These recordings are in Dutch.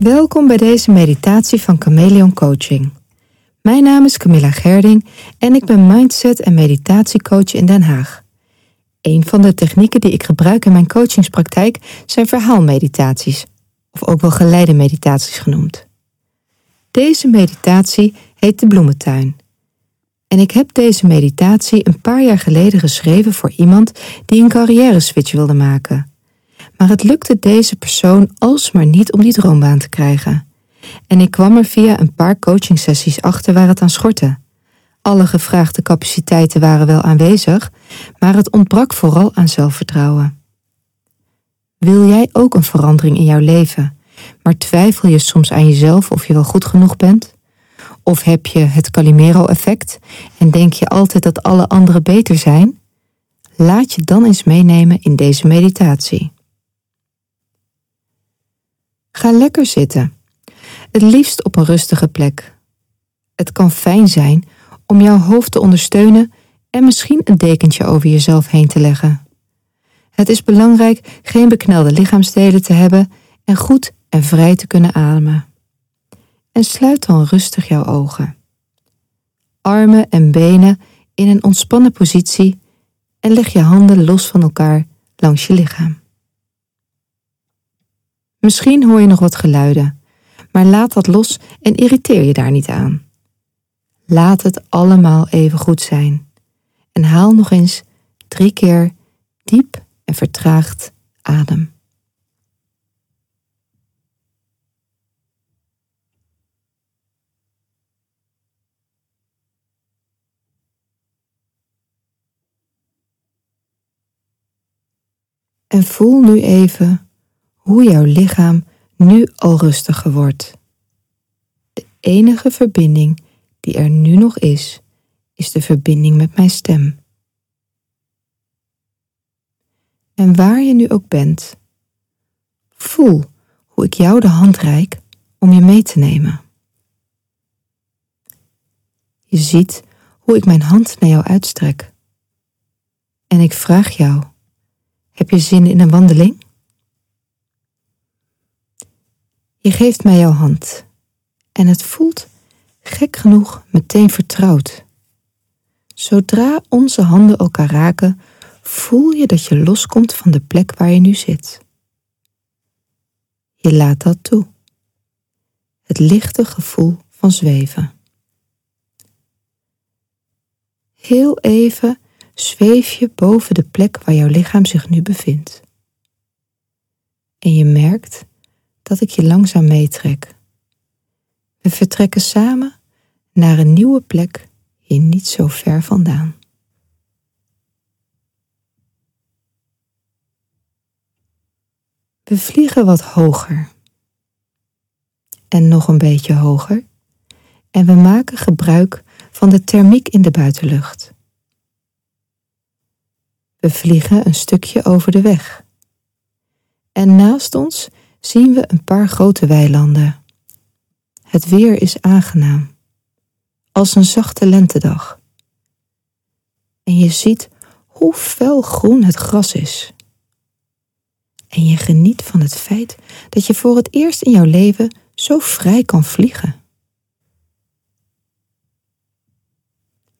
Welkom bij deze meditatie van Chameleon Coaching. Mijn naam is Camilla Gerding en ik ben mindset- en meditatiecoach in Den Haag. Een van de technieken die ik gebruik in mijn coachingspraktijk zijn verhaalmeditaties, of ook wel geleide meditaties genoemd. Deze meditatie heet de bloementuin. En ik heb deze meditatie een paar jaar geleden geschreven voor iemand die een carrière switch wilde maken maar het lukte deze persoon alsmaar niet om die droombaan te krijgen. En ik kwam er via een paar coachingsessies achter waar het aan schortte. Alle gevraagde capaciteiten waren wel aanwezig, maar het ontbrak vooral aan zelfvertrouwen. Wil jij ook een verandering in jouw leven, maar twijfel je soms aan jezelf of je wel goed genoeg bent? Of heb je het Calimero-effect en denk je altijd dat alle anderen beter zijn? Laat je dan eens meenemen in deze meditatie. Ga lekker zitten. Het liefst op een rustige plek. Het kan fijn zijn om jouw hoofd te ondersteunen en misschien een dekentje over jezelf heen te leggen. Het is belangrijk geen beknelde lichaamsdelen te hebben en goed en vrij te kunnen ademen. En sluit dan rustig jouw ogen. Armen en benen in een ontspannen positie en leg je handen los van elkaar langs je lichaam. Misschien hoor je nog wat geluiden, maar laat dat los en irriteer je daar niet aan. Laat het allemaal even goed zijn. En haal nog eens drie keer diep en vertraagd adem. En voel nu even hoe jouw lichaam nu al rustiger wordt. De enige verbinding die er nu nog is, is de verbinding met mijn stem. En waar je nu ook bent, voel hoe ik jou de hand reik om je mee te nemen. Je ziet hoe ik mijn hand naar jou uitstrek. En ik vraag jou: heb je zin in een wandeling? Je geeft mij jouw hand en het voelt, gek genoeg, meteen vertrouwd. Zodra onze handen elkaar raken, voel je dat je loskomt van de plek waar je nu zit. Je laat dat toe. Het lichte gevoel van zweven. Heel even zweef je boven de plek waar jouw lichaam zich nu bevindt. En je merkt dat ik je langzaam meetrek. We vertrekken samen naar een nieuwe plek hier niet zo ver vandaan. We vliegen wat hoger. En nog een beetje hoger. En we maken gebruik van de thermiek in de buitenlucht. We vliegen een stukje over de weg. En naast ons zien we een paar grote weilanden. Het weer is aangenaam, als een zachte lentedag. En je ziet hoe felgroen het gras is. En je geniet van het feit dat je voor het eerst in jouw leven zo vrij kan vliegen.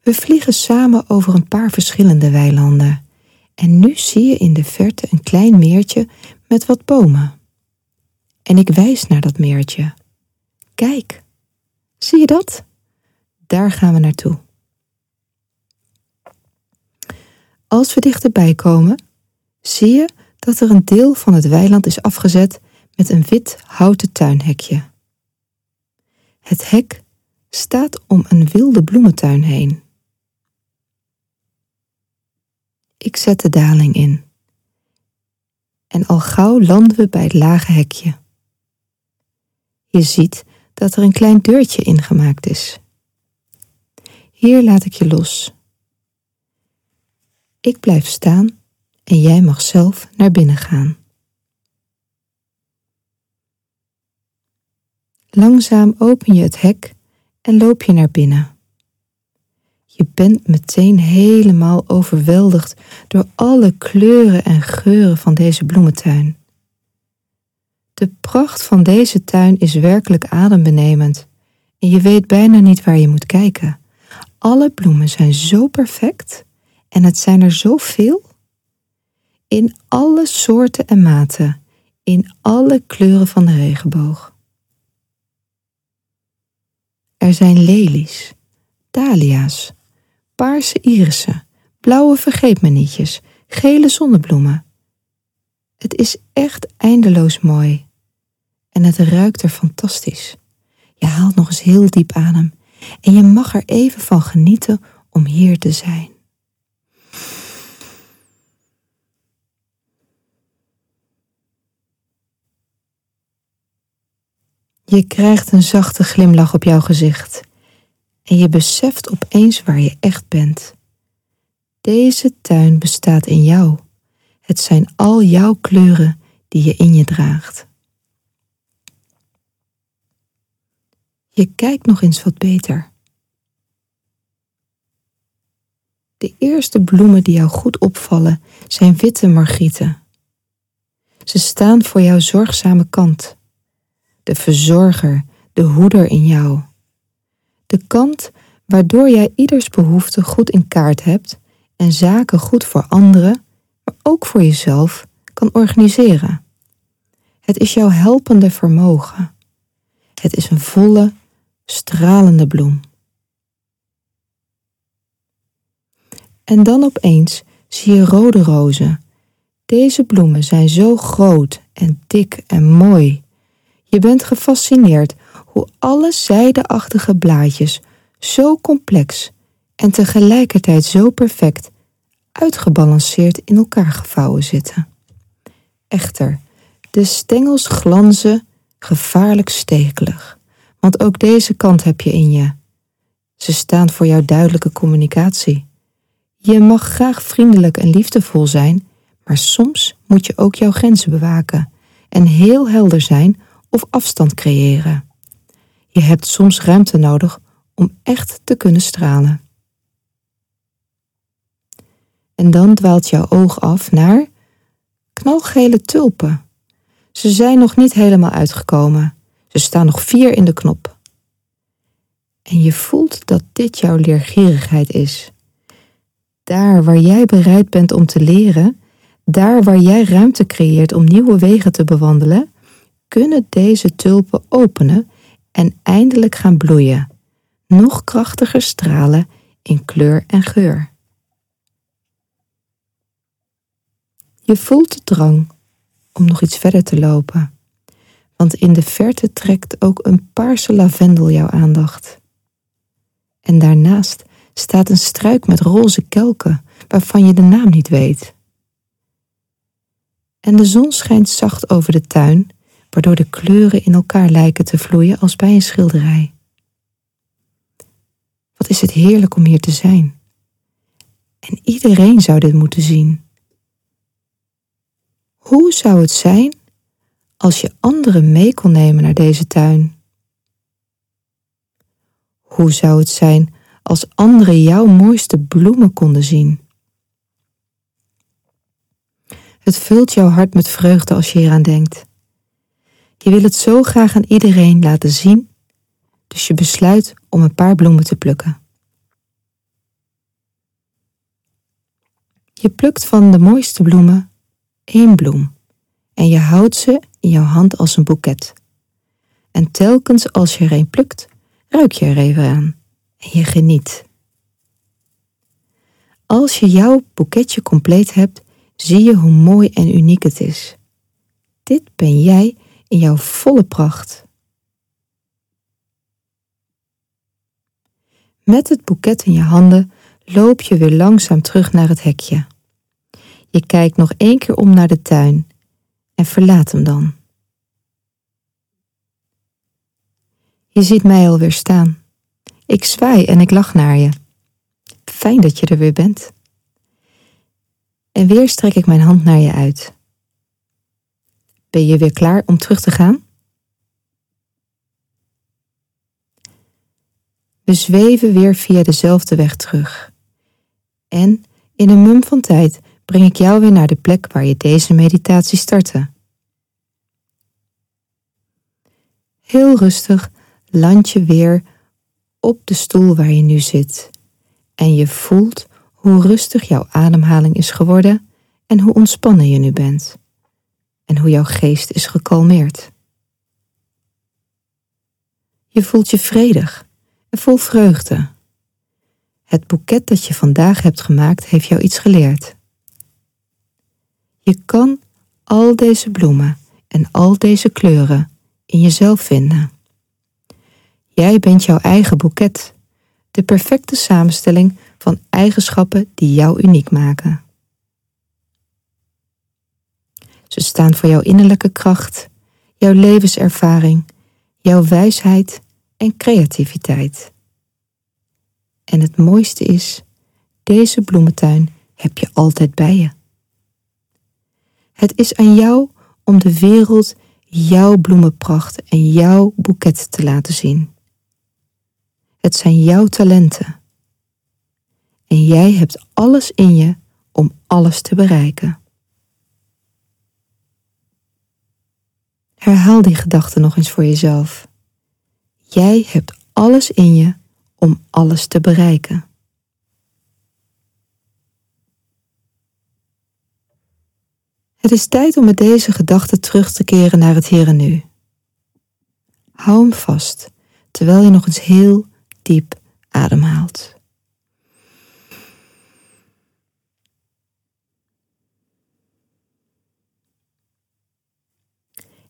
We vliegen samen over een paar verschillende weilanden. En nu zie je in de verte een klein meertje met wat bomen en ik wijs naar dat meertje. Kijk, zie je dat? Daar gaan we naartoe. Als we dichterbij komen, zie je dat er een deel van het weiland is afgezet met een wit houten tuinhekje. Het hek staat om een wilde bloementuin heen. Ik zet de daling in. En al gauw landen we bij het lage hekje. Je ziet dat er een klein deurtje ingemaakt is. Hier laat ik je los. Ik blijf staan en jij mag zelf naar binnen gaan. Langzaam open je het hek en loop je naar binnen. Je bent meteen helemaal overweldigd door alle kleuren en geuren van deze bloementuin. De pracht van deze tuin is werkelijk adembenemend en je weet bijna niet waar je moet kijken. Alle bloemen zijn zo perfect en het zijn er zoveel. In alle soorten en maten, in alle kleuren van de regenboog. Er zijn lelies, dahlia's, paarse irissen, blauwe vergeetmenietjes, gele zonnebloemen. Het is echt eindeloos mooi. En het ruikt er fantastisch. Je haalt nog eens heel diep adem en je mag er even van genieten om hier te zijn. Je krijgt een zachte glimlach op jouw gezicht en je beseft opeens waar je echt bent. Deze tuin bestaat in jou. Het zijn al jouw kleuren die je in je draagt. Je kijkt nog eens wat beter. De eerste bloemen die jou goed opvallen zijn witte margrieten. Ze staan voor jouw zorgzame kant, de verzorger, de hoeder in jou. De kant waardoor jij ieders behoefte goed in kaart hebt en zaken goed voor anderen, maar ook voor jezelf kan organiseren. Het is jouw helpende vermogen. Het is een volle, stralende bloem. En dan opeens zie je rode rozen. Deze bloemen zijn zo groot en dik en mooi. Je bent gefascineerd hoe alle zijdeachtige blaadjes zo complex en tegelijkertijd zo perfect uitgebalanceerd in elkaar gevouwen zitten. Echter, de stengels glanzen gevaarlijk stekelig, want ook deze kant heb je in je. Ze staan voor jouw duidelijke communicatie. Je mag graag vriendelijk en liefdevol zijn, maar soms moet je ook jouw grenzen bewaken en heel helder zijn of afstand creëren. Je hebt soms ruimte nodig om echt te kunnen stralen. En dan dwaalt jouw oog af naar knalgele tulpen. Ze zijn nog niet helemaal uitgekomen. Ze staan nog vier in de knop. En je voelt dat dit jouw leergierigheid is. Daar waar jij bereid bent om te leren, daar waar jij ruimte creëert om nieuwe wegen te bewandelen, kunnen deze tulpen openen en eindelijk gaan bloeien, nog krachtiger stralen in kleur en geur. Je voelt de drang om nog iets verder te lopen, want in de verte trekt ook een paarse lavendel jouw aandacht. En daarnaast staat een struik met roze kelken waarvan je de naam niet weet. En de zon schijnt zacht over de tuin, waardoor de kleuren in elkaar lijken te vloeien als bij een schilderij. Wat is het heerlijk om hier te zijn. En iedereen zou dit moeten zien. Hoe zou het zijn als je anderen mee kon nemen naar deze tuin? Hoe zou het zijn als anderen jouw mooiste bloemen konden zien? Het vult jouw hart met vreugde als je hieraan denkt. Je wil het zo graag aan iedereen laten zien, dus je besluit om een paar bloemen te plukken. Je plukt van de mooiste bloemen één bloem en je houdt ze in jouw hand als een boeket. En telkens als je er een plukt, ruik je er even aan en je geniet. Als je jouw boeketje compleet hebt, zie je hoe mooi en uniek het is. Dit ben jij in jouw volle pracht. Met het boeket in je handen loop je weer langzaam terug naar het hekje. Je kijkt nog één keer om naar de tuin en verlaat hem dan. Je ziet mij alweer staan. Ik zwaai en ik lach naar je. Fijn dat je er weer bent. En weer strek ik mijn hand naar je uit. Ben je weer klaar om terug te gaan? We zweven weer via dezelfde weg terug. En in een mum van tijd breng ik jou weer naar de plek waar je deze meditatie startte. Heel rustig land je weer op de stoel waar je nu zit. En je voelt hoe rustig jouw ademhaling is geworden en hoe ontspannen je nu bent. En hoe jouw geest is gekalmeerd. Je voelt je vredig en vol vreugde. Het boeket dat je vandaag hebt gemaakt heeft jou iets geleerd. Je kan al deze bloemen en al deze kleuren in jezelf vinden. Jij bent jouw eigen boeket, de perfecte samenstelling van eigenschappen die jou uniek maken. Ze staan voor jouw innerlijke kracht, jouw levenservaring, jouw wijsheid en creativiteit. En het mooiste is, deze bloementuin heb je altijd bij je. Het is aan jou om de wereld jouw bloemenpracht en jouw boeket te laten zien. Het zijn jouw talenten. En jij hebt alles in je om alles te bereiken. Herhaal die gedachte nog eens voor jezelf. Jij hebt alles in je om alles te bereiken. Het is tijd om met deze gedachte terug te keren naar het hier en nu. Hou hem vast, terwijl je nog eens heel diep ademhaalt.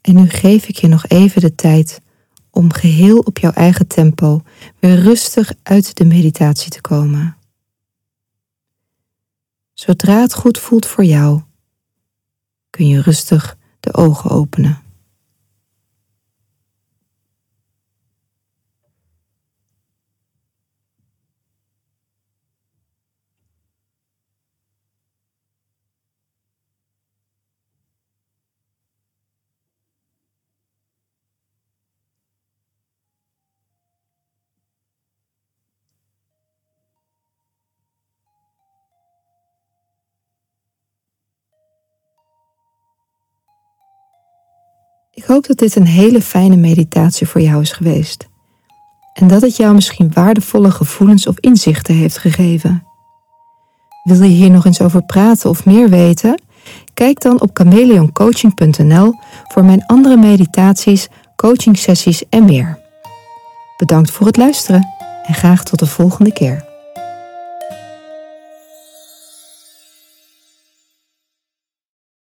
En nu geef ik je nog even de tijd om geheel op jouw eigen tempo weer rustig uit de meditatie te komen. Zodra het goed voelt voor jou, kun je rustig de ogen openen. Ik hoop dat dit een hele fijne meditatie voor jou is geweest. En dat het jou misschien waardevolle gevoelens of inzichten heeft gegeven. Wil je hier nog eens over praten of meer weten? Kijk dan op chameleoncoaching.nl voor mijn andere meditaties, coachingsessies en meer. Bedankt voor het luisteren en graag tot de volgende keer.